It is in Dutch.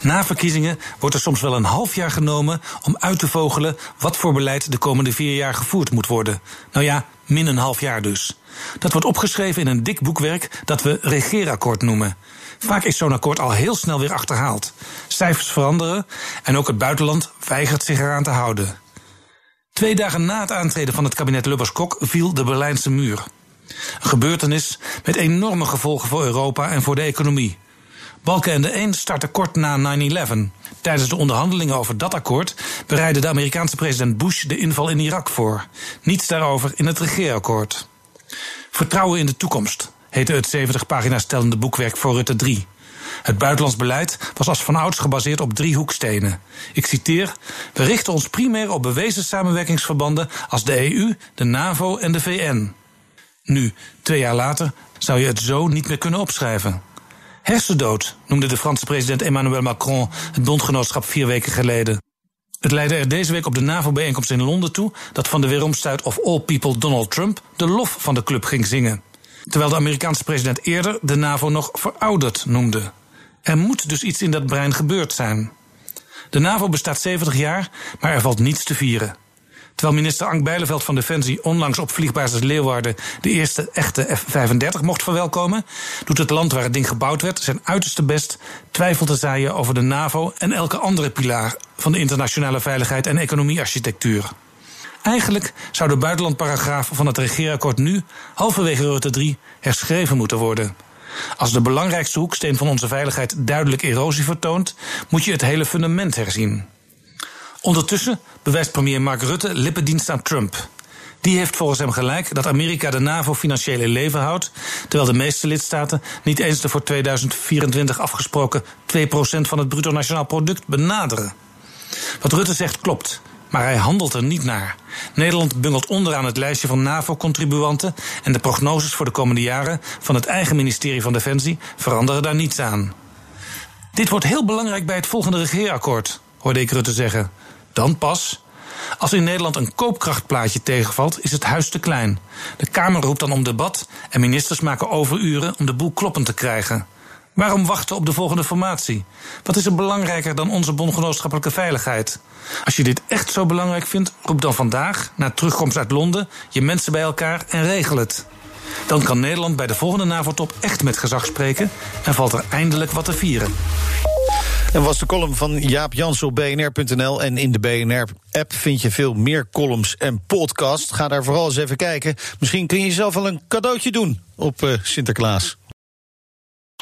Na verkiezingen wordt er soms wel een half jaar genomen om uit te vogelen wat voor beleid de komende vier jaar gevoerd moet worden. Nou ja, min een half jaar dus. Dat wordt opgeschreven in een dik boekwerk dat we regeerakkoord noemen. Vaak is zo'n akkoord al heel snel weer achterhaald. Cijfers veranderen en ook het buitenland weigert zich eraan te houden. Twee dagen na het aantreden van het kabinet Lubbers-Kok viel de Berlijnse muur. Een gebeurtenis met enorme gevolgen voor Europa en voor de economie. Balkenende 1 startte kort na 9-11. Tijdens de onderhandelingen over dat akkoord bereidde de Amerikaanse president Bush de inval in Irak voor. Niets daarover in het regeerakkoord. Vertrouwen in de toekomst heette het 70 pagina's tellende boekwerk voor Rutte 3. Het buitenlands beleid was als vanouds gebaseerd op drie hoekstenen. Ik citeer: We richten ons primair op bewezen samenwerkingsverbanden als de EU, de NAVO en de VN. Nu, twee jaar later, zou je het zo niet meer kunnen opschrijven. Hersendood noemde de Franse president Emmanuel Macron het bondgenootschap vier weken geleden. Het leidde er deze week op de NAVO-bijeenkomst in Londen toe dat van de weeromstuit of all people Donald Trump de lof van de club ging zingen. Terwijl de Amerikaanse president eerder de NAVO nog verouderd noemde. Er moet dus iets in dat brein gebeurd zijn. De NAVO bestaat 70 jaar, maar er valt niets te vieren. Terwijl minister Ank Bijleveld van Defensie onlangs op vliegbasis Leeuwarden de eerste echte F-35 mocht verwelkomen, doet het land waar het ding gebouwd werd zijn uiterste best twijfel te zaaien over de NAVO en elke andere pilaar van de internationale veiligheid en economiearchitectuur. Eigenlijk zou de buitenlandparagraaf van het regeerakkoord nu, halverwege Rutte 3, herschreven moeten worden. Als de belangrijkste hoeksteen van onze veiligheid duidelijk erosie vertoont, moet je het hele fundament herzien. Ondertussen bewijst premier Mark Rutte lippendienst aan Trump. Die heeft volgens hem gelijk dat Amerika de NAVO financieel in leven houdt, terwijl de meeste lidstaten niet eens de voor 2024 afgesproken 2% van het bruto nationaal product benaderen. Wat Rutte zegt klopt, maar hij handelt er niet naar. Nederland bungelt onderaan het lijstje van NAVO-contribuanten en de prognoses voor de komende jaren van het eigen ministerie van Defensie veranderen daar niets aan. Dit wordt heel belangrijk bij het volgende regeerakkoord, hoorde ik Rutte zeggen. Dan pas. Als in Nederland een koopkrachtplaatje tegenvalt, is het huis te klein. De Kamer roept dan om debat en ministers maken overuren om de boel kloppend te krijgen. Waarom wachten op de volgende formatie? Wat is er belangrijker dan onze bondgenootschappelijke veiligheid? Als je dit echt zo belangrijk vindt, roep dan vandaag, na terugkomst uit Londen, je mensen bij elkaar en regel het. Dan kan Nederland bij de volgende NAVO-top echt met gezag spreken en valt er eindelijk wat te vieren. En was de column van Jaap Jans op bnr.nl. En in de BNR-app vind je veel meer columns en podcasts. Ga daar vooral eens even kijken. Misschien kun je jezelf wel een cadeautje doen op uh, Sinterklaas.